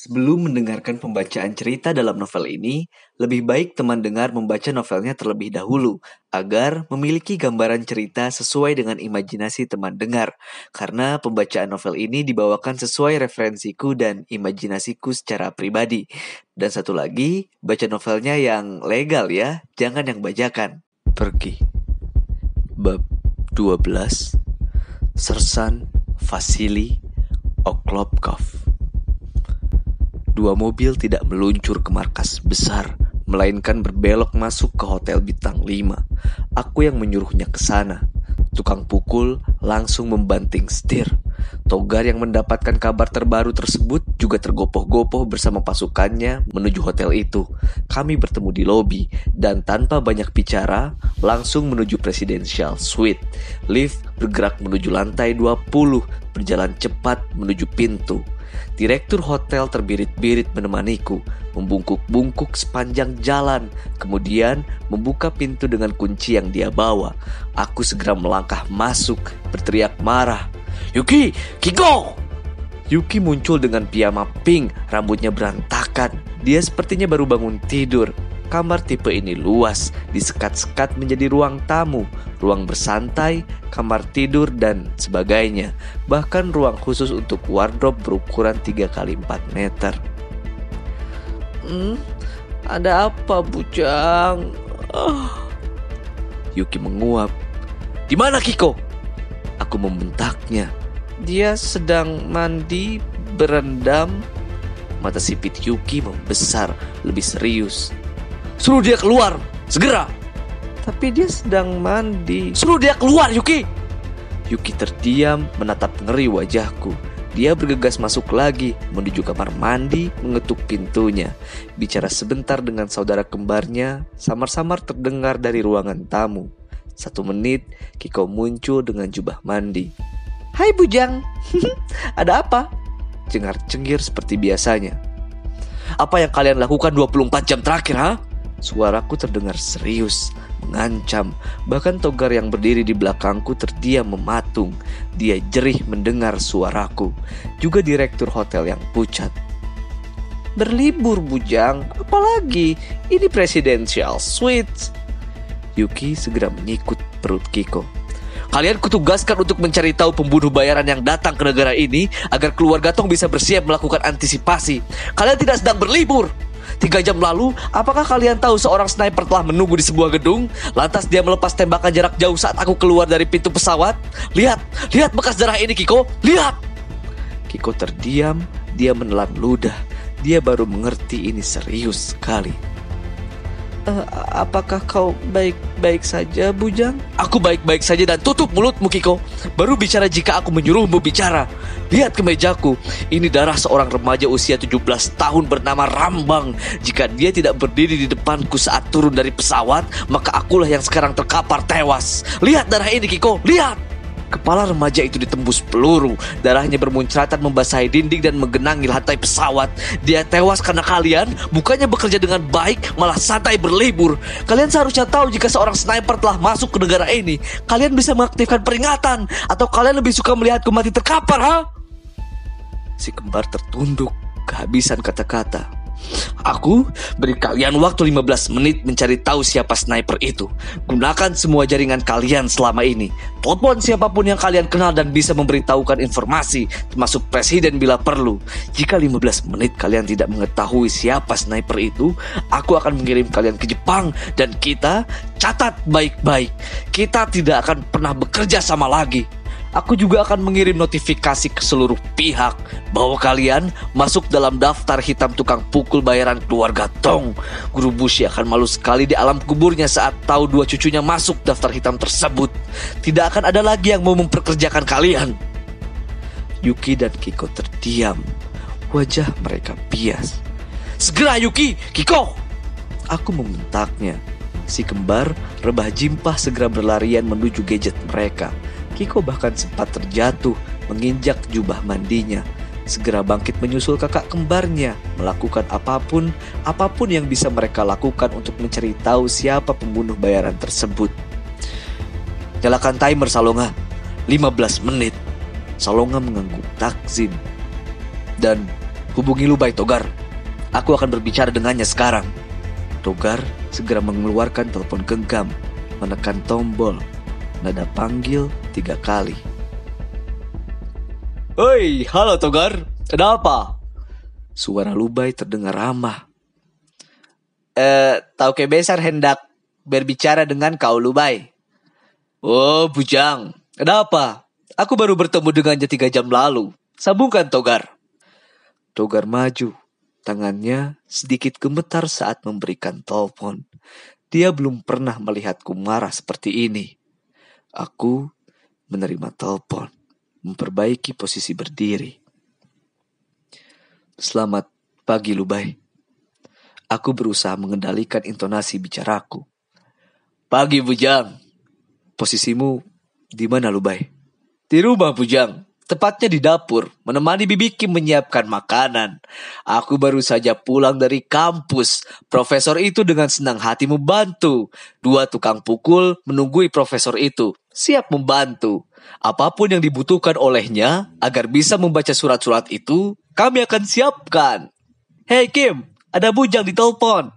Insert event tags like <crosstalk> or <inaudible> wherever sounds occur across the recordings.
Sebelum mendengarkan pembacaan cerita dalam novel ini, lebih baik teman dengar membaca novelnya terlebih dahulu agar memiliki gambaran cerita sesuai dengan imajinasi teman dengar. Karena pembacaan novel ini dibawakan sesuai referensiku dan imajinasiku secara pribadi. Dan satu lagi, baca novelnya yang legal ya, jangan yang bajakan. Pergi. Bab 12 Sersan Vasili Oklopkov Dua mobil tidak meluncur ke markas besar, melainkan berbelok masuk ke hotel bintang 5. Aku yang menyuruhnya ke sana. Tukang pukul langsung membanting setir. Togar yang mendapatkan kabar terbaru tersebut juga tergopoh-gopoh bersama pasukannya menuju hotel itu. Kami bertemu di lobi dan tanpa banyak bicara langsung menuju presidential suite. Lift bergerak menuju lantai 20, berjalan cepat menuju pintu. Direktur hotel terbirit-birit menemaniku, membungkuk-bungkuk sepanjang jalan, kemudian membuka pintu dengan kunci yang dia bawa. Aku segera melangkah masuk, berteriak marah. Yuki, Kiko! Yuki muncul dengan piyama pink, rambutnya berantakan. Dia sepertinya baru bangun tidur. Kamar tipe ini luas, disekat-sekat menjadi ruang tamu, ruang bersantai, kamar tidur, dan sebagainya. Bahkan ruang khusus untuk wardrobe berukuran 3 kali 4 meter. Hmm, ada apa, Bujang? Oh. Yuki menguap. Di mana Kiko? Aku membentaknya. Dia sedang mandi, berendam. Mata sipit Yuki membesar, lebih serius. Suruh dia keluar, segera. Tapi dia sedang mandi. Suruh dia keluar, Yuki. Yuki terdiam menatap ngeri wajahku. Dia bergegas masuk lagi menuju kamar mandi, mengetuk pintunya. Bicara sebentar dengan saudara kembarnya, samar-samar terdengar dari ruangan tamu. Satu menit, Kiko muncul dengan jubah mandi. Hai Bujang, <laughs> ada apa? Cengar-cengir seperti biasanya. Apa yang kalian lakukan 24 jam terakhir, ha? Suaraku terdengar serius, mengancam. Bahkan Togar yang berdiri di belakangku terdiam mematung. Dia jerih mendengar suaraku. Juga direktur hotel yang pucat. Berlibur bujang, apalagi ini presidential suite. Yuki segera menyikut perut Kiko. Kalian kutugaskan untuk mencari tahu pembunuh bayaran yang datang ke negara ini agar keluarga Tong bisa bersiap melakukan antisipasi. Kalian tidak sedang berlibur. Tiga jam lalu, apakah kalian tahu seorang sniper telah menunggu di sebuah gedung? Lantas dia melepas tembakan jarak jauh saat aku keluar dari pintu pesawat? Lihat, lihat bekas darah ini Kiko, lihat! Kiko terdiam, dia menelan ludah. Dia baru mengerti ini serius sekali. Uh, apakah kau baik-baik saja, Bujang? Aku baik-baik saja dan tutup mulutmu, Kiko. Baru bicara jika aku menyuruhmu bicara. Lihat ke mejaku. Ini darah seorang remaja usia 17 tahun bernama Rambang. Jika dia tidak berdiri di depanku saat turun dari pesawat, maka akulah yang sekarang terkapar tewas. Lihat darah ini, Kiko. Lihat! Kepala remaja itu ditembus peluru. Darahnya bermuncratan membasahi dinding dan menggenangi lantai pesawat. Dia tewas karena kalian bukannya bekerja dengan baik, malah santai berlibur. Kalian seharusnya tahu jika seorang sniper telah masuk ke negara ini. Kalian bisa mengaktifkan peringatan. Atau kalian lebih suka melihatku mati terkapar, ha? Si kembar tertunduk, kehabisan kata-kata. Aku beri kalian waktu 15 menit mencari tahu siapa sniper itu. Gunakan semua jaringan kalian selama ini. Telepon siapa pun yang kalian kenal dan bisa memberitahukan informasi, termasuk presiden bila perlu. Jika 15 menit kalian tidak mengetahui siapa sniper itu, aku akan mengirim kalian ke Jepang dan kita catat baik-baik. Kita tidak akan pernah bekerja sama lagi aku juga akan mengirim notifikasi ke seluruh pihak bahwa kalian masuk dalam daftar hitam tukang pukul bayaran keluarga Tong. Guru Bushi akan malu sekali di alam kuburnya saat tahu dua cucunya masuk daftar hitam tersebut. Tidak akan ada lagi yang mau memperkerjakan kalian. Yuki dan Kiko terdiam. Wajah mereka bias. Segera Yuki, Kiko! Aku membentaknya. Si kembar rebah jimpah segera berlarian menuju gadget mereka. Kiko bahkan sempat terjatuh menginjak jubah mandinya. Segera bangkit menyusul kakak kembarnya, melakukan apa pun, apa pun yang bisa mereka lakukan untuk mencari tahu siapa pembunuh bayaran tersebut. Nyalakan timer Salonga, 15 menit. Salonga mengangguk takzim. Dan Hubungi Lubai Togar. Aku akan berbicara dengannya sekarang. Togar segera mengeluarkan telepon genggam, menekan tombol, nada panggil tiga kali. Hei, halo Togar, ada apa? Suara Lubai terdengar ramah. Eh, tahu ke besar hendak berbicara dengan kau Lubai. Oh, bujang, ada apa? Aku baru bertemu dengannya tiga jam lalu. Sambungkan Togar. Togar maju. Tangannya sedikit gemetar saat memberikan telepon. Dia belum pernah melihatku marah seperti ini. Aku menerima telepon, memperbaiki posisi berdiri. Selamat pagi, Lubai. Aku berusaha mengendalikan intonasi bicaraku. Pagi, Bujang. Posisimu di mana, Lubai? Di rumah, Bujang. Tepatnya di dapur, menemani Bibi Kim menyiapkan makanan. Aku baru saja pulang dari kampus. Profesor itu dengan senang hati membantu. Dua tukang pukul menunggui profesor itu. Siap membantu. Apa pun yang dibutuhkan olehnya agar bisa membaca surat-surat itu, kami akan siapkan. Hei Kim, ada bujang di telepon.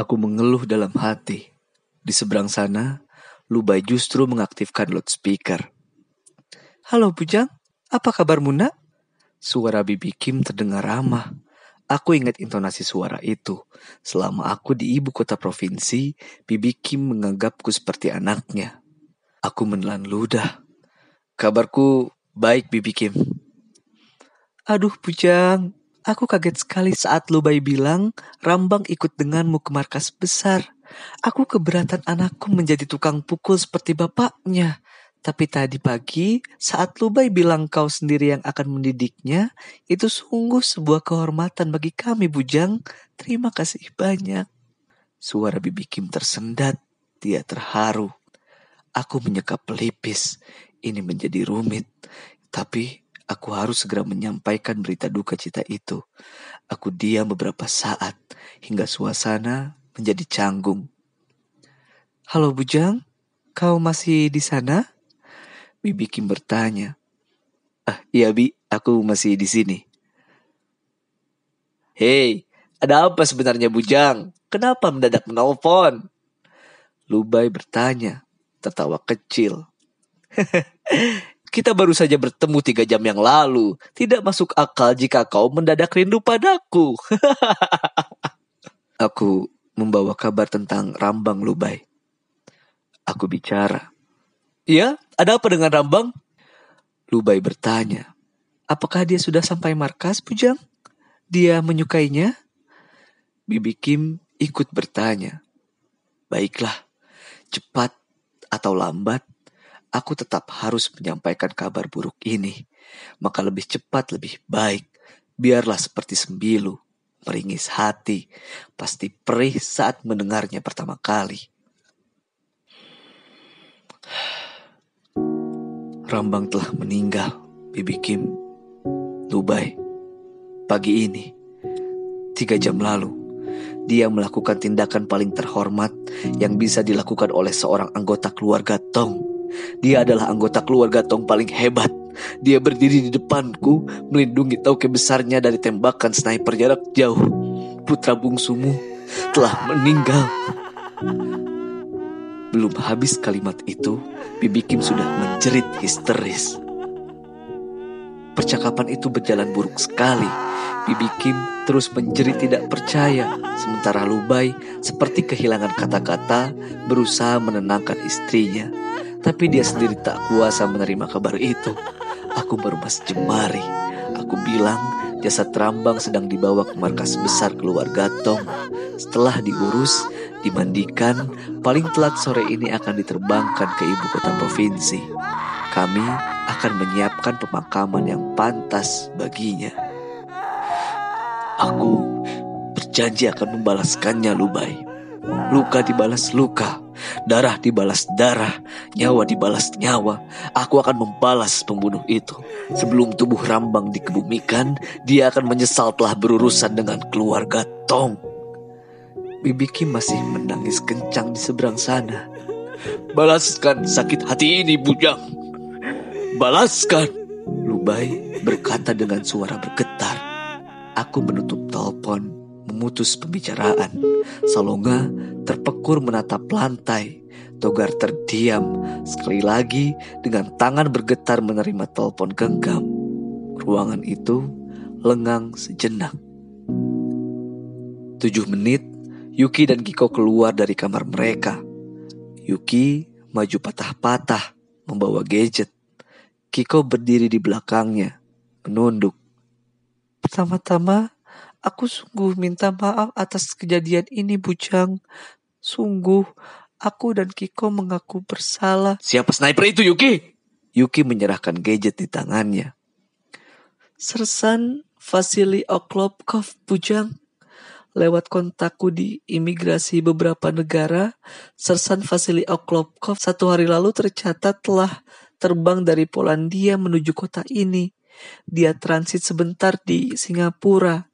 Aku mengeluh dalam hati. Di seberang sana, Lubai justru mengaktifkan loudspeaker. Halo Bujang, apa kabarmu nak? Suara Bibi Kim terdengar ramah. Aku ingat intonasi suara itu. Selama aku di ibu kota provinsi, Bibi Kim menganggapku seperti anaknya. Aku menelan ludah. Kabarku baik, Bibi Kim. Aduh, Bujang. Aku kaget sekali saat Lubai bilang Rambang ikut denganmu ke markas besar. Aku keberatan anakku menjadi tukang pukul seperti bapaknya. Tapi tadi pagi, saat Lubai bilang kau sendiri yang akan mendidiknya, itu sungguh sebuah kehormatan bagi kami, Bujang. Terima kasih banyak. Suara Bibi Kim tersendat. Dia terharu. Aku menyekap pelipis. Ini menjadi rumit. Tapi aku harus segera menyampaikan berita duka cita itu. Aku diam beberapa saat hingga suasana menjadi canggung. Halo Bujang, kau masih di sana? Bibi Kim bertanya. Ah, iya Bi, aku masih di sini. Hei, ada apa sebenarnya Bujang? Kenapa mendadak menelpon? Lubai bertanya, tertawa kecil. <laughs> Kita baru saja bertemu tiga jam yang lalu. Tidak masuk akal jika kau mendadak rindu padaku. <laughs> aku membawa kabar tentang Rambang Lubai. Aku bicara. Iya, ada apa dengan Rambang? Lubai bertanya. Apakah dia sudah sampai markas, Pujang? Dia menyukainya? Bibi Kim ikut bertanya. Baiklah, cepat atau lambat, aku tetap harus menyampaikan kabar buruk ini. Maka lebih cepat lebih baik. Biarlah seperti sembilu, meringis hati, pasti perih saat mendengarnya pertama kali. Rambang telah meninggal, Bibi Kim. Dubai. Pagi ini, tiga jam lalu, dia melakukan tindakan paling terhormat yang bisa dilakukan oleh seorang anggota keluarga Tong. Dia adalah anggota keluarga Tong paling hebat. Dia berdiri di depanku, melindungi tauke besarnya dari tembakan sniper jarak jauh. Putra bungsumu telah meninggal. Belum habis kalimat itu, Bibi Kim sudah menjerit histeris. Percakapan itu berjalan buruk sekali. Bibi Kim terus menjerit tidak percaya, sementara Lubai seperti kehilangan kata-kata berusaha menenangkan istrinya. Tapi dia sendiri tak kuasa menerima kabar itu. Aku baru mas jemari. Aku bilang jasad Rambang sedang dibawa ke markas besar keluarga Tong. Setelah diurus, dimandikan, paling telat sore ini akan diterbangkan ke ibu kota provinsi. Kami akan menyiapkan pemakaman yang pantas baginya. Aku berjanji akan membalaskannya, Lubai. Luka dibalas luka, darah dibalas darah, nyawa dibalas nyawa. Aku akan membalas pembunuh itu. Sebelum tubuh Rambang dikebumikan, dia akan menyesal telah berurusan dengan keluarga Tong. Bibi Kim masih menangis kencang di seberang sana. Balaskan sakit hati ini, Bujang. Balaskan. Lubai berkata dengan suara bergetar. Aku menutup telepon, memutus pembicaraan. Salonga terpekur menatap lantai. Togar terdiam sekali lagi dengan tangan bergetar menerima telepon genggam. Ruangan itu lengang sejenak. Tujuh menit, Yuki dan Kiko keluar dari kamar mereka. Yuki maju patah-patah, membawa gadget. Kiko berdiri di belakangnya, menunduk. Pertama-tama, aku sungguh minta maaf atas kejadian ini, Bujang. Sungguh, aku dan Kiko mengaku bersalah. Siapa sniper itu, Yuki? Yuki menyerahkan gadget di tangannya. Sersan Vasily Oklopkov, Bujang. Lewat kontakku di imigrasi beberapa negara, Sersan Vasily Oklopkov satu hari lalu tercatat telah terbang dari Polandia menuju kota ini. Dia transit sebentar di Singapura.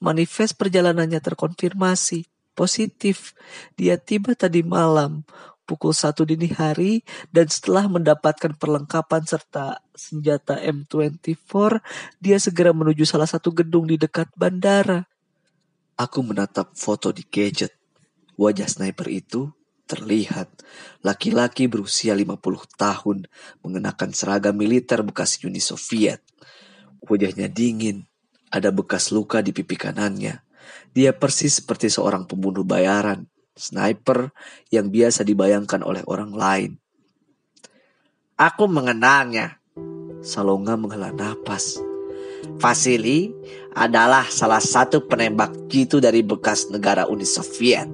Manifest perjalanannya terkonfirmasi positif. Dia tiba tadi malam pukul satu dini hari dan setelah mendapatkan perlengkapan serta senjata M24, dia segera menuju salah satu gedung di dekat bandara. Aku menatap foto di gadget. Wajah sniper itu terlihat. Laki-laki berusia 50 tahun mengenakan seragam militer bekas Uni Soviet. Wajahnya dingin, ada bekas luka di pipi kanannya. Dia persis seperti seorang pembunuh bayaran, sniper yang biasa dibayangkan oleh orang lain. Aku mengenalnya. Salonga menghela napas. Vasily adalah salah satu penembak jitu dari bekas negara Uni Soviet.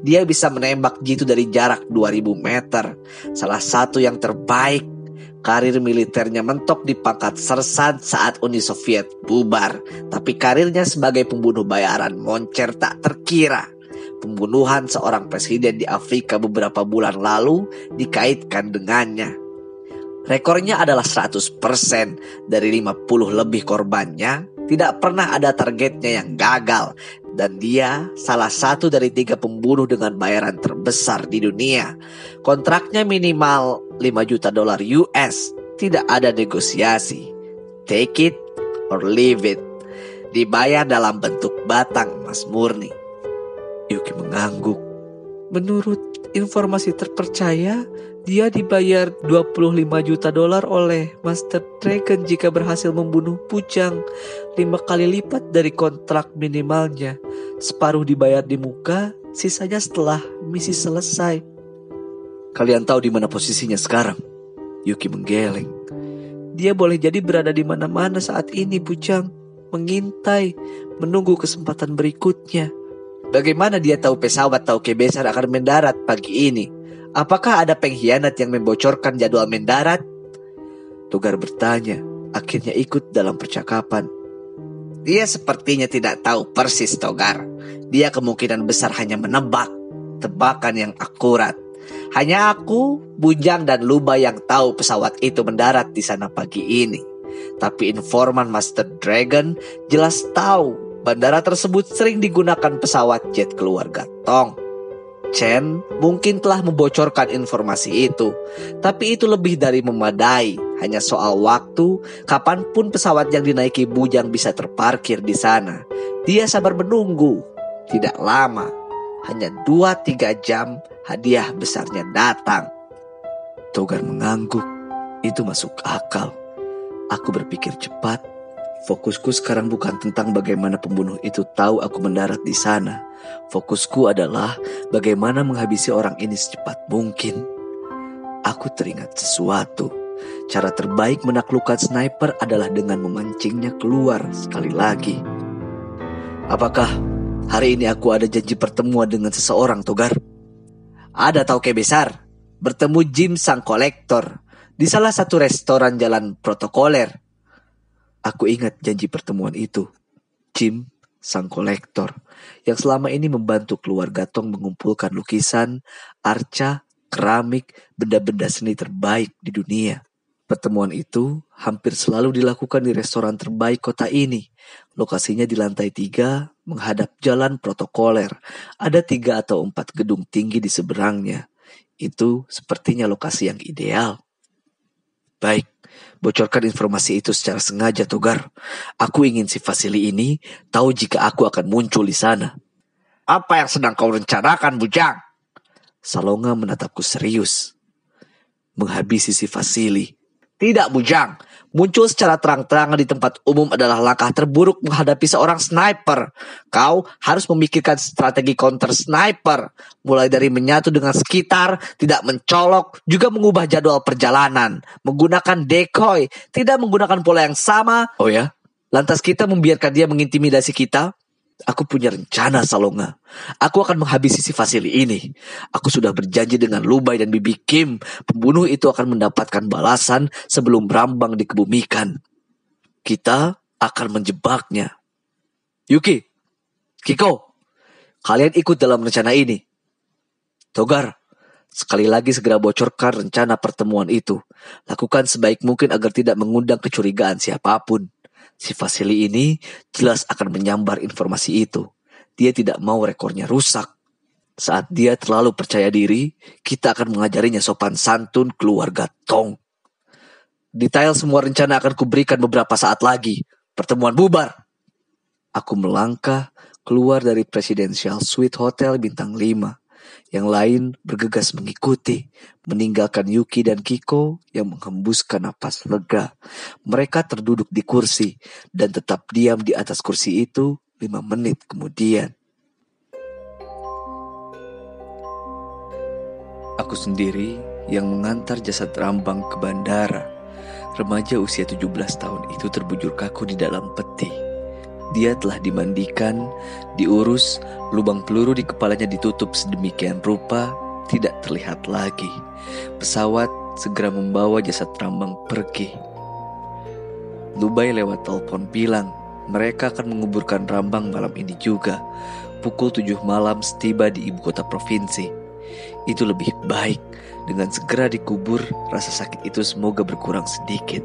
Dia bisa menembak jitu dari jarak 2000 meter. Salah satu yang terbaik. Karir militernya mentok di pangkat sersan saat Uni Soviet bubar. Tapi karirnya sebagai pembunuh bayaran moncer tak terkira. Pembunuhan seorang presiden di Afrika beberapa bulan lalu dikaitkan dengannya. Rekornya adalah 100% dari 50 lebih korbannya tidak pernah ada targetnya yang gagal dan dia salah satu dari tiga pembunuh dengan bayaran terbesar di dunia. Kontraknya minimal 5 juta dolar US, tidak ada negosiasi. Take it or leave it. Dibayar dalam bentuk batang emas murni. Yuki mengangguk. Menurut informasi terpercaya, dia dibayar 25 juta dolar oleh Master Dragon jika berhasil membunuh Pujang lima kali lipat dari kontrak minimalnya. Separuh dibayar di muka, sisanya setelah misi selesai. Kalian tahu di mana posisinya sekarang? Yuki menggeleng. Dia boleh jadi berada di mana-mana saat ini, Pujang. Mengintai, menunggu kesempatan berikutnya. Bagaimana dia tahu pesawat Tauke Besar akan mendarat pagi ini? Apakah ada pengkhianat yang membocorkan jadwal mendarat? Togar bertanya, akhirnya ikut dalam percakapan. Dia sepertinya tidak tahu persis Togar. Dia kemungkinan besar hanya menebak, tebakan yang akurat. Hanya aku, Bujang dan Luba yang tahu pesawat itu mendarat di sana pagi ini. Tapi informan Master Dragon jelas tahu bandara tersebut sering digunakan pesawat jet keluarga Tong. Chen mungkin telah membocorkan informasi itu, tapi itu lebih dari memadai. Hanya soal waktu, kapan pun pesawat yang dinaiki Bujang bisa terparkir di sana. Dia sabar menunggu, tidak lama, hanya 2-3 jam hadiah besarnya datang. Togar mengangguk, itu masuk akal. Aku berpikir cepat, Fokusku sekarang bukan tentang bagaimana pembunuh itu tahu aku mendarat di sana. Fokusku adalah bagaimana menghabisi orang ini secepat mungkin. Aku teringat sesuatu. Cara terbaik menaklukkan sniper adalah dengan memancingnya keluar sekali lagi. Apakah hari ini aku ada janji pertemuan dengan seseorang, Togar? Ada tauke besar. Bertemu Jim sang kolektor di salah satu restoran jalan protokoler Aku ingat janji pertemuan itu. Jim, sang kolektor, yang selama ini membantu keluarga Tong mengumpulkan lukisan, arca, keramik, benda-benda seni terbaik di dunia. Pertemuan itu hampir selalu dilakukan di restoran terbaik kota ini. Lokasinya di lantai tiga, menghadap jalan protokoler. Ada tiga atau empat gedung tinggi di seberangnya. Itu sepertinya lokasi yang ideal. Baik, Bocorkan informasi itu secara sengaja, Togar. Aku ingin si Vasili ini tahu jika aku akan muncul di sana. Apa yang sedang kau rencanakan, Bujang? Salonga menatapku serius. Menghabisi si Vasili. Tidak, Bujang. Muncul secara terang-terangan di tempat umum adalah langkah terburuk menghadapi seorang sniper. Kau harus memikirkan strategi counter sniper, mulai dari menyatu dengan sekitar, tidak mencolok, juga mengubah jadwal perjalanan, menggunakan decoy, tidak menggunakan pola yang sama. Oh ya? Lantas kita membiarkan dia mengintimidasi kita? Aku punya rencana, Salonga. Aku akan menghabisi si Vasili ini. Aku sudah berjanji dengan Lubai dan Bibi Kim. Pembunuh itu akan mendapatkan balasan sebelum Rambang dikebumikan. Kita akan menjebaknya. Yuki, Kiko, kalian ikut dalam rencana ini. Togar, sekali lagi segera bocorkan rencana pertemuan itu. Lakukan sebaik mungkin agar tidak mengundang kecurigaan siapa pun. Si Vasili ini jelas akan menyambar informasi itu. Dia tidak mau rekornya rusak. Saat dia terlalu percaya diri, kita akan mengajarinya sopan santun keluarga Tong. Detail semua rencana akan kuberikan beberapa saat lagi. Pertemuan bubar. Aku melangkah keluar dari Presidential Suite Hotel Bintang 5. Yang lain bergegas mengikuti, meninggalkan Yuki dan Kiko yang menghembuskan napas lega. Mereka terduduk di kursi dan tetap diam di atas kursi itu lima menit kemudian. Aku sendiri yang mengantar jasad Rambang ke bandara. Remaja usia 17 tahun itu terbujur kaku di dalam peti. Dia telah dimandikan, diurus, lubang peluru di kepalanya ditutup sedemikian rupa tidak terlihat lagi. Pesawat segera membawa jasad Rambang pergi. Lubai lewat telepon bilang mereka akan menguburkan Rambang malam ini juga. Pukul tujuh malam setiba di ibu kota provinsi. Itu lebih baik. Dengan segera dikubur, rasa sakit itu semoga berkurang sedikit.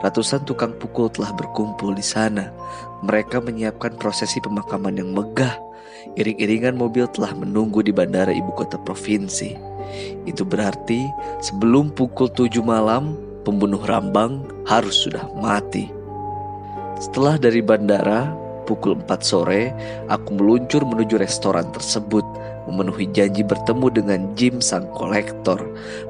Ratusan tukang pukul telah berkumpul di sana. Mereka menyiapkan prosesi pemakaman yang megah. Iring-iringan mobil telah menunggu di bandara ibu kota provinsi. Itu berarti sebelum pukul 7 malam, pembunuh Rambang harus sudah mati. Setelah dari bandara, pukul 4 sore, aku meluncur menuju restoran tersebut memenuhi janji bertemu dengan Jim sang kolektor.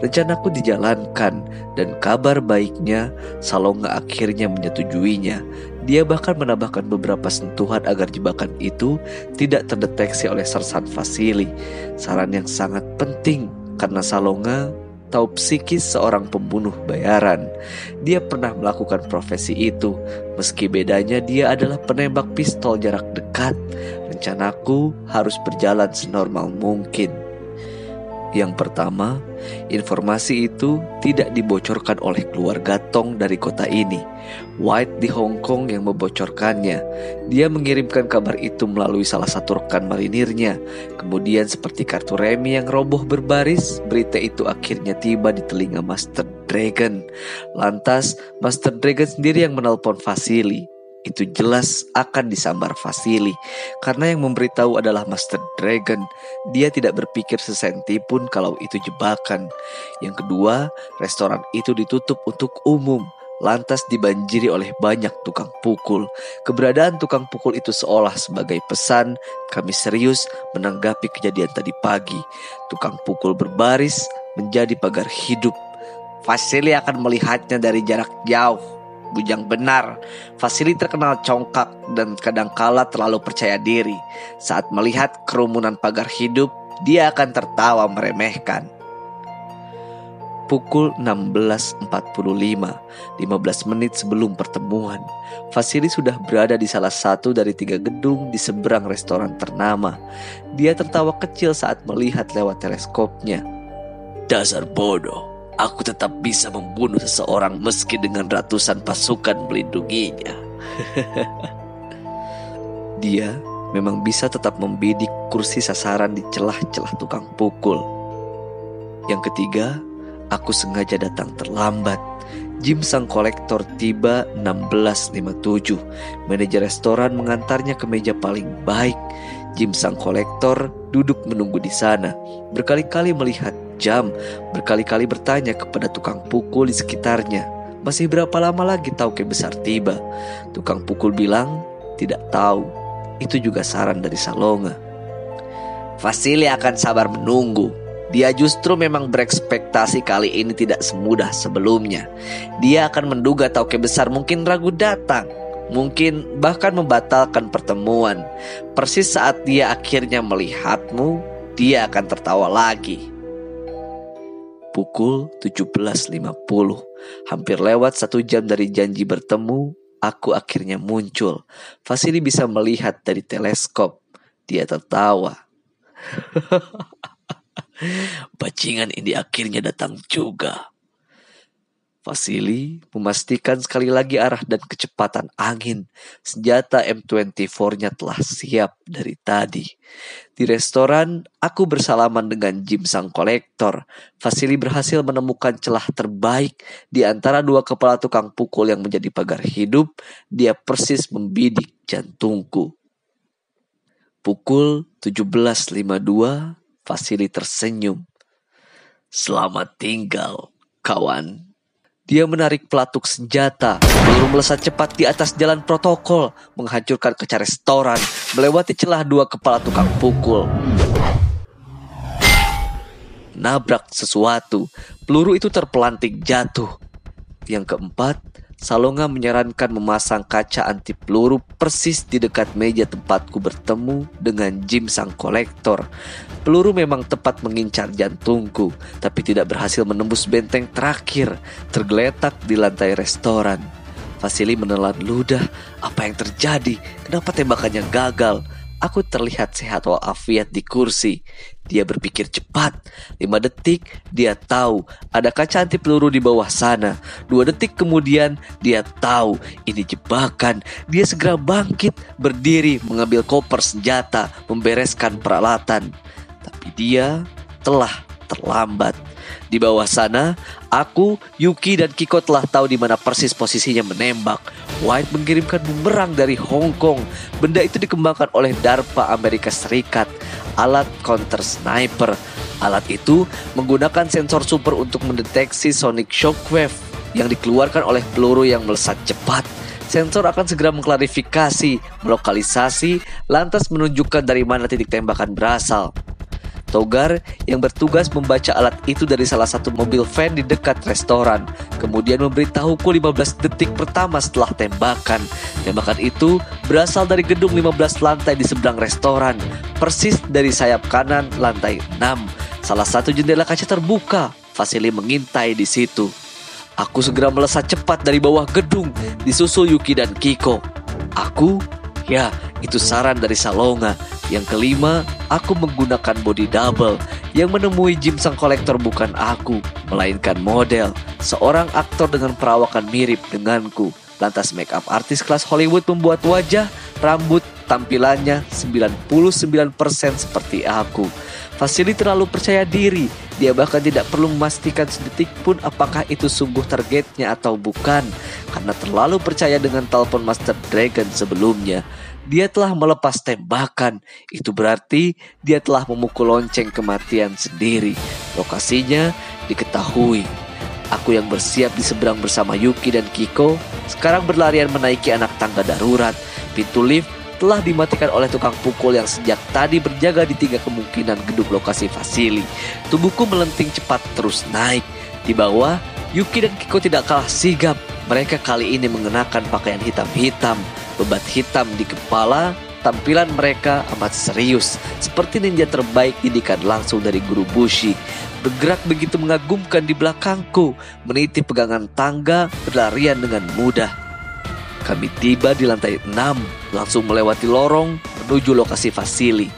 Rencanaku dijalankan dan kabar baiknya Salonga akhirnya menyetujuinya. Dia bahkan menambahkan beberapa sentuhan agar jebakan itu tidak terdeteksi oleh Sersan Vasili. Saran yang sangat penting karena Salonga tahu psikis seorang pembunuh bayaran. Dia pernah melakukan profesi itu, meski bedanya dia adalah penembak pistol jarak dekat. Rencanaku harus berjalan senormal mungkin. Yang pertama, informasi itu tidak dibocorkan oleh keluarga Tong dari kota ini. White di Hong Kong yang membocorkannya. Dia mengirimkan kabar itu melalui salah satu rekan marinirnya. Kemudian seperti kartu remi yang roboh berbaris, berita itu akhirnya tiba di telinga Master Dragon. Lantas, Master Dragon sendiri yang menelpon Vasili itu jelas akan disambar Vasili karena yang memberitahu adalah Master Dragon. Dia tidak berpikir sesenti pun kalau itu jebakan. Yang kedua, restoran itu ditutup untuk umum. Lantas dibanjiri oleh banyak tukang pukul. Keberadaan tukang pukul itu seolah sebagai pesan kami serius menanggapi kejadian tadi pagi. Tukang pukul berbaris menjadi pagar hidup. Vasili akan melihatnya dari jarak jauh Bujang benar, Vasili terkenal congkak dan kadangkala terlalu percaya diri. Saat melihat kerumunan pagar hidup, dia akan tertawa meremehkan. Pukul 16.45, 15 menit sebelum pertemuan, Vasili sudah berada di salah satu dari tiga gedung di seberang restoran ternama. Dia tertawa kecil saat melihat lewat teleskopnya. Dasar bodoh, aku tetap bisa membunuh seseorang meski dengan ratusan pasukan melindunginya. <laughs> Dia memang bisa tetap membidik kursi sasaran di celah-celah tukang pukul. Yang ketiga, aku sengaja datang terlambat. Jim sang kolektor tiba 16.57. Manajer restoran mengantarnya ke meja paling baik. Jim sang kolektor duduk menunggu di sana. Berkali-kali melihat jam, berkali-kali bertanya kepada tukang pukul di sekitarnya. Masih berapa lama lagi Tauke besar tiba? Tukang pukul bilang, tidak tahu. Itu juga saran dari Salonga. Vasili akan sabar menunggu. Dia justru memang berekspektasi kali ini tidak semudah sebelumnya. Dia akan menduga Tauke besar mungkin ragu datang. Mungkin bahkan membatalkan pertemuan. Persis saat dia akhirnya melihatmu, dia akan tertawa lagi. Pukul 17.50, hampir lewat satu jam dari janji bertemu, aku akhirnya muncul. Vasili bisa melihat dari teleskop. Dia tertawa. <laughs> Bajingan ini akhirnya datang juga. Vasili memastikan sekali lagi arah dan kecepatan angin. Senjata M24-nya telah siap dari tadi. Di restoran, aku bersalaman dengan Jim sang kolektor. Vasili berhasil menemukan celah terbaik di antara dua kepala tukang pukul yang menjadi pagar hidup. Dia persis membidik jantungku. Pukul 17.52, Vasili tersenyum. Selamat tinggal, kawan. Dia menarik pelatuk senjata, peluru melesat cepat di atas jalan protokol, menghancurkan kaca restoran, melewati celah dua kepala tukang pukul. Nabrak sesuatu, peluru itu terpelanting jatuh. Yang keempat, Salonga menyarankan memasang kaca anti peluru persis di dekat meja tempatku bertemu dengan Jim sang kolektor. Peluru memang tepat mengincar jantungku, tapi tidak berhasil menembus benteng terakhir, tergeletak di lantai restoran. Vasili menelan ludah, apa yang terjadi? Kenapa tembakannya gagal? Aku terlihat sehat walafiat di kursi. Dia berpikir cepat. Lima detik, dia tahu ada kaca anti peluru di bawah sana. Dua detik kemudian, dia tahu ini jebakan. Dia segera bangkit, berdiri, mengambil koper senjata, membereskan peralatan. Tapi dia telah terlambat. Di bawah sana, aku, Yuki, dan Kiko telah tahu di mana persis posisinya menembak. White mengirimkan bumerang dari Hong Kong. Benda itu dikembangkan oleh DARPA Amerika Serikat, alat counter sniper. Alat itu menggunakan sensor super untuk mendeteksi sonic shockwave yang dikeluarkan oleh peluru yang melesat cepat. Sensor akan segera mengklarifikasi, melokalisasi, lantas menunjukkan dari mana titik tembakan berasal. Togar yang bertugas membaca alat itu dari salah satu mobil van di dekat restoran. Kemudian memberitahuku 15 detik pertama setelah tembakan. Tembakan itu berasal dari gedung 15 lantai di seberang restoran, persis dari sayap kanan lantai 6. Salah satu jendela kaca terbuka. Vasili mengintai di situ. Aku segera melesat cepat dari bawah gedung, disusul Yuki dan Kiko. Aku, ya, itu saran dari Salonga. Yang kelima, aku menggunakan body double. Yang menemui Jim sang kolektor bukan aku, melainkan model. Seorang aktor dengan perawakan mirip denganku. Lantas make up artis kelas Hollywood membuat wajah, rambut, tampilannya 99% seperti aku. Vasili terlalu percaya diri. Dia bahkan tidak perlu memastikan sedetik pun apakah itu sungguh targetnya atau bukan. Karena terlalu percaya dengan telepon Master Dragon sebelumnya dia telah melepas tembakan. Itu berarti dia telah memukul lonceng kematian sendiri. Lokasinya diketahui. Aku yang bersiap di seberang bersama Yuki dan Kiko sekarang berlarian menaiki anak tangga darurat. Pintu lift telah dimatikan oleh tukang pukul yang sejak tadi berjaga di tiga kemungkinan gedung lokasi fasili. Tubuhku melenting cepat terus naik. Di bawah, Yuki dan Kiko tidak kalah sigap. Mereka kali ini mengenakan pakaian hitam-hitam bebat hitam di kepala, tampilan mereka amat serius, seperti ninja terbaik didikan langsung dari guru Bushi. Bergerak begitu mengagumkan di belakangku, meniti pegangan tangga, berlarian dengan mudah. Kami tiba di lantai 6, langsung melewati lorong menuju lokasi fasili.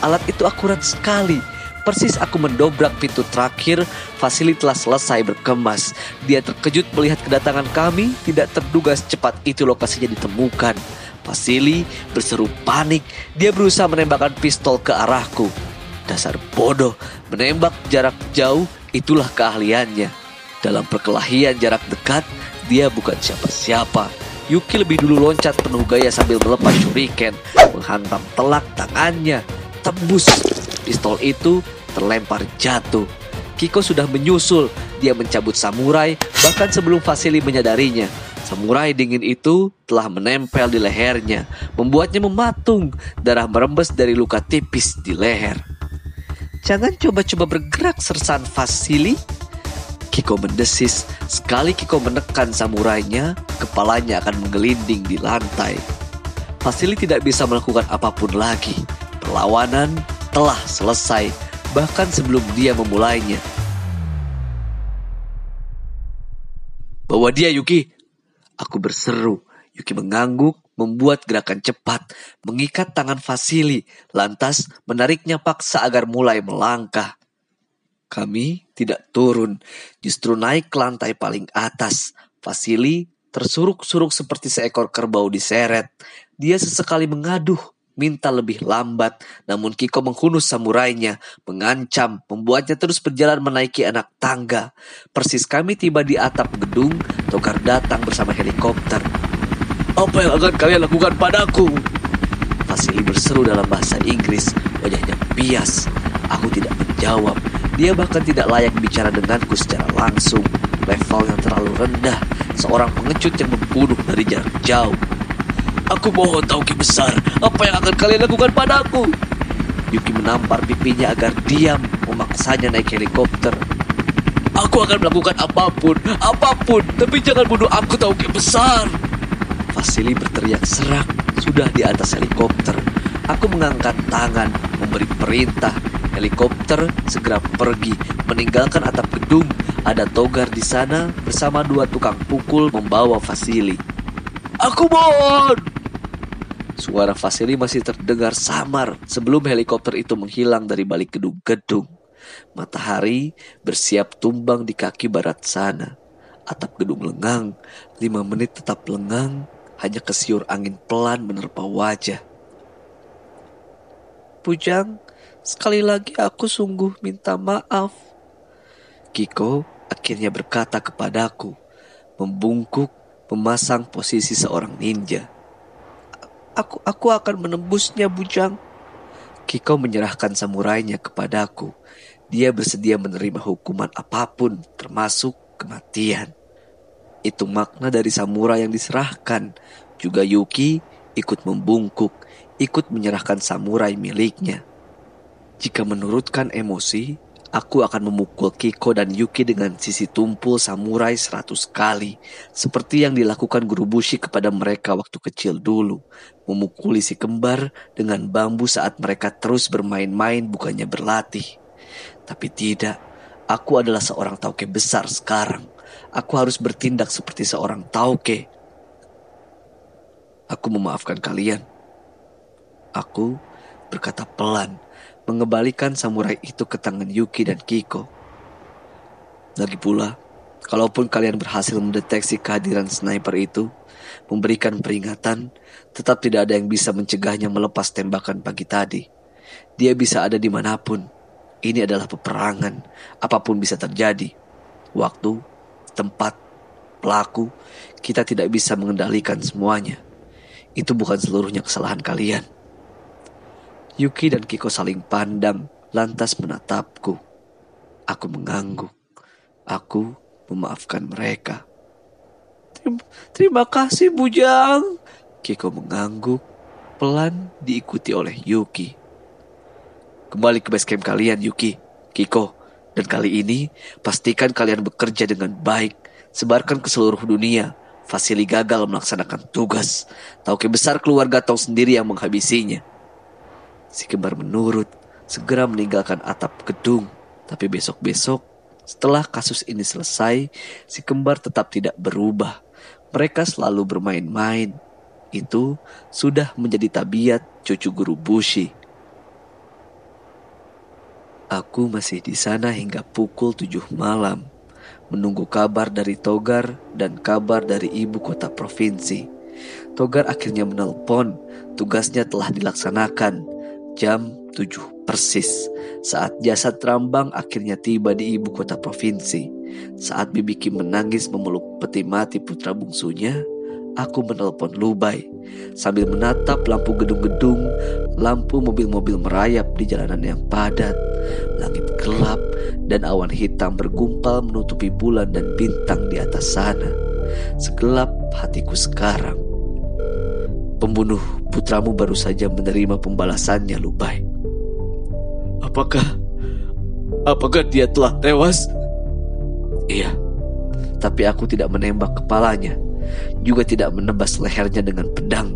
Alat itu akurat sekali, Persis aku mendobrak pintu terakhir, Vasili telah selesai berkemas. Dia terkejut melihat kedatangan kami, tidak terduga secepat itu lokasinya ditemukan. Vasili berseru panik, dia berusaha menembakkan pistol ke arahku. Dasar bodoh, menembak jarak jauh itulah keahliannya. Dalam perkelahian jarak dekat, dia bukan siapa-siapa. Yuki lebih dulu loncat penuh gaya sambil melepas shuriken, menghantam telak tangannya. Tembus. Pistol itu terlempar jatuh. Kiko sudah menyusul. Dia mencabut samurai bahkan sebelum Vasily menyadarinya. Samurai dingin itu telah menempel di lehernya, membuatnya mematung. Darah merembes dari luka tipis di leher. Jangan coba-coba bergerak sersan Vasily. Kiko mendesis. Sekali Kiko menekan samurainya, kepalanya akan menggelinding di lantai. Vasily tidak bisa melakukan apa pun lagi. Perlawanan telah selesai, bahkan sebelum dia memulainya. Bawa dia, Yuki. Aku berseru. Yuki mengangguk, membuat gerakan cepat, mengikat tangan Vasili, lantas menariknya paksa agar mulai melangkah. Kami tidak turun, justru naik ke lantai paling atas. Vasili tersuruk-suruk seperti seekor kerbau diseret. Dia sesekali mengaduh, minta lebih lambat, namun Kiko menghunus samurainya, mengancam, membuatnya terus berjalan menaiki anak tangga. Persis kami tiba di atap gedung, Togar datang bersama helikopter. Apa yang akan kalian lakukan padaku? Vasili berseru dalam bahasa Inggris, wajahnya bias. Aku tidak menjawab. Dia bahkan tidak layak bicara denganku secara langsung. Level yang terlalu rendah, seorang pengecut yang membunuh dari jarak jauh. Aku mohon Tauki besar, apa yang akan kalian lakukan padaku? Yuki menampar pipinya agar diam, memaksanya naik helikopter. Aku akan melakukan apa pun, apa pun, tapi jangan bunuh aku Tauki besar. Vasili berteriak serak, sudah di atas helikopter. Aku mengangkat tangan, memberi perintah. Helikopter segera pergi, meninggalkan atap gedung. Ada Togar di sana bersama dua tukang pukul membawa Vasili. Aku mohon! Suara Vasily masih terdengar samar sebelum helikopter itu menghilang dari balik gedung-gedung. Matahari bersiap tumbang di kaki barat sana. Atap gedung lengang, lima menit tetap lengang, hanya kesiur angin pelan menerpa wajah. Pujang, sekali lagi aku sungguh minta maaf. Kiko akhirnya berkata kepadaku, membungkuk, memasang posisi seorang ninja. Aku aku akan menembusnya, Bujang. Kiko menyerahkan samurainya kepadaku. Dia bersedia menerima hukuman apa pun, termasuk kematian. Itu makna dari samurai yang diserahkan. Juga Yuki ikut membungkuk, ikut menyerahkan samurai miliknya. Jika menurutkan emosi, Aku akan memukul Kiko dan Yuki dengan sisi tumpul samurai seratus kali. Seperti yang dilakukan guru Bushi kepada mereka waktu kecil dulu. Memukuli si kembar dengan bambu saat mereka terus bermain-main bukannya berlatih. Tapi tidak, aku adalah seorang tauke besar sekarang. Aku harus bertindak seperti seorang tauke. Aku memaafkan kalian. Aku berkata pelan mengembalikan samurai itu ke tangan Yuki dan Kiko. Lagi pula, kalaupun kalian berhasil mendeteksi kehadiran sniper itu, memberikan peringatan, tetap tidak ada yang bisa mencegahnya melepas tembakan pagi tadi. Dia bisa ada di mana pun. Ini adalah peperangan, apa pun bisa terjadi. Waktu, tempat, pelaku, kita tidak bisa mengendalikan semuanya. Itu bukan seluruhnya kesalahan kalian. Yuki dan Kiko saling pandang, lantas menatapku. Aku mengangguk. Aku memaafkan mereka. Terima, terima kasih Bujang. Kiko mengangguk, pelan diikuti oleh Yuki. Kembali ke base camp kalian Yuki, Kiko. Dan kali ini, pastikan kalian bekerja dengan baik. Sebarkan ke seluruh dunia. Fasili gagal melaksanakan tugas. Tauke besar keluarga Tong sendiri yang menghabisinya. Si kembar menurut, segera meninggalkan atap gedung. Tapi besok-besok, setelah kasus ini selesai, si kembar tetap tidak berubah. Mereka selalu bermain-main. Itu sudah menjadi tabiat cucu guru Bushi. Aku masih di sana hingga pukul tujuh malam, menunggu kabar dari Togar dan kabar dari ibu kota provinsi. Togar akhirnya menelpon, tugasnya telah dilaksanakan jam 7 persis saat jasad Rambang akhirnya tiba di ibu kota provinsi. Saat Bibi Kim menangis memeluk peti mati putra bungsunya, aku menelpon Lubai sambil menatap lampu gedung-gedung, lampu mobil-mobil merayap di jalanan yang padat, langit gelap, dan awan hitam bergumpal menutupi bulan dan bintang di atas sana. Segelap hatiku sekarang. Pembunuh putramu baru saja menerima pembalasannya, Lubai. Apakah apakah dia telah tewas? Iya, tapi aku tidak menembak kepalanya juga tidak menebas lehernya dengan pedang.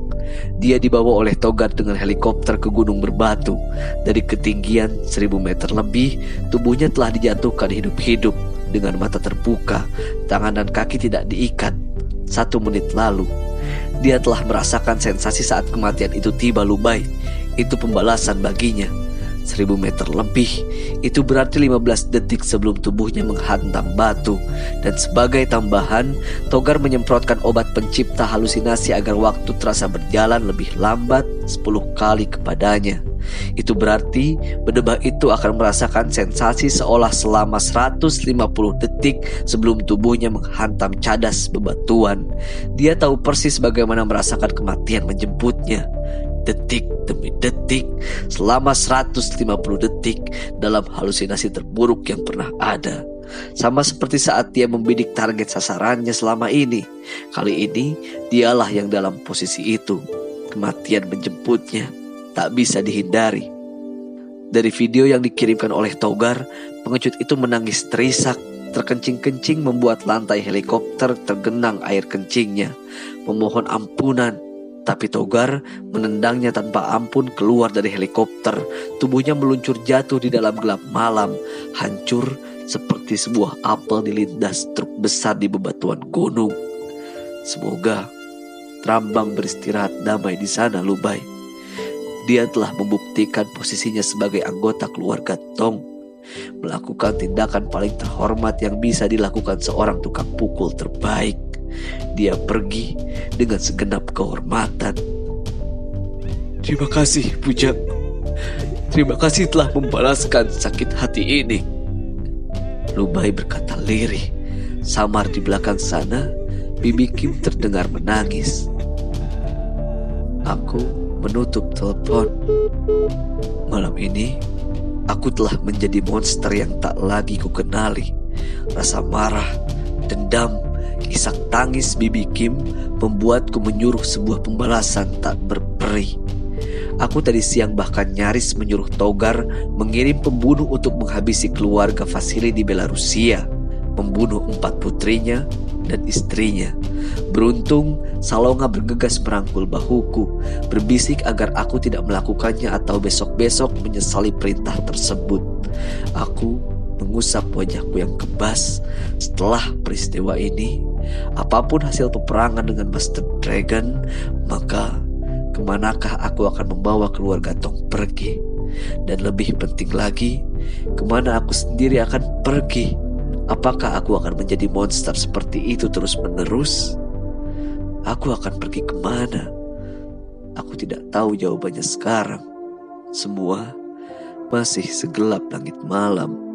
Dia dibawa oleh Togar dengan helikopter ke Gunung Berbatu. Dari ketinggian seribu meter lebih, tubuhnya telah dijatuhkan hidup-hidup dengan mata terbuka, tangan dan kaki tidak diikat. Satu menit lalu, dia telah merasakan sensasi saat kematian itu tiba Lubai. Itu pembalasan baginya. 1000 meter lebih itu berarti 15 detik sebelum tubuhnya menghantam batu dan sebagai tambahan Togar menyemprotkan obat pencipta halusinasi agar waktu terasa berjalan lebih lambat 10 kali kepadanya itu berarti berdebah itu akan merasakan sensasi seolah selama 150 detik sebelum tubuhnya menghantam cadas bebatuan. Dia tahu persis bagaimana merasakan kematian menjemputnya detik demi detik selama 150 detik dalam halusinasi terburuk yang pernah ada. Sama seperti saat dia membidik target sasarannya selama ini. Kali ini dialah yang dalam posisi itu. Kematian menjemputnya tak bisa dihindari. Dari video yang dikirimkan oleh Togar, pengecut itu menangis terisak terkencing-kencing membuat lantai helikopter tergenang air kencingnya, memohon ampunan tapi Togar menendangnya tanpa ampun keluar dari helikopter. Tubuhnya meluncur jatuh di dalam gelap malam, hancur seperti sebuah apel dilindas truk besar di bebatuan gunung. Semoga Trambang beristirahat damai di sana, Lubai. Dia telah membuktikan posisinya sebagai anggota keluarga Tong, melakukan tindakan paling terhormat yang bisa dilakukan seorang tukang pukul terbaik. Dia pergi dengan segenap kehormatan. Terima kasih, Bujang. Terima kasih telah membalaskan sakit hati ini. Lubai berkata lirih. Samar di belakang sana, Bibi Kim terdengar menangis. Aku menutup telepon. Malam ini, aku telah menjadi monster yang tak lagi kukenali. Rasa marah, dendam, Isak tangis Bibi Kim membuatku menyuruh sebuah pembalasan tak berperi. Aku tadi siang bahkan nyaris menyuruh Togar mengirim pembunuh untuk menghabisi keluarga Vasili di Belarusia, membunuh empat putrinya dan istrinya. Beruntung, Salonga bergegas merangkul bahuku, berbisik agar aku tidak melakukannya atau besok-besok menyesali perintah tersebut. Aku mengusap wajahku yang kebas setelah peristiwa ini Apa pun hasil peperangan dengan Master Dragon, maka ke manakah aku akan membawa keluarga Tong pergi? Dan lebih penting lagi, ke mana aku sendiri akan pergi? Apakah aku akan menjadi monster seperti itu terus-menerus? Aku akan pergi ke mana? Aku tidak tahu jawabannya sekarang. Semua masih segelap langit malam.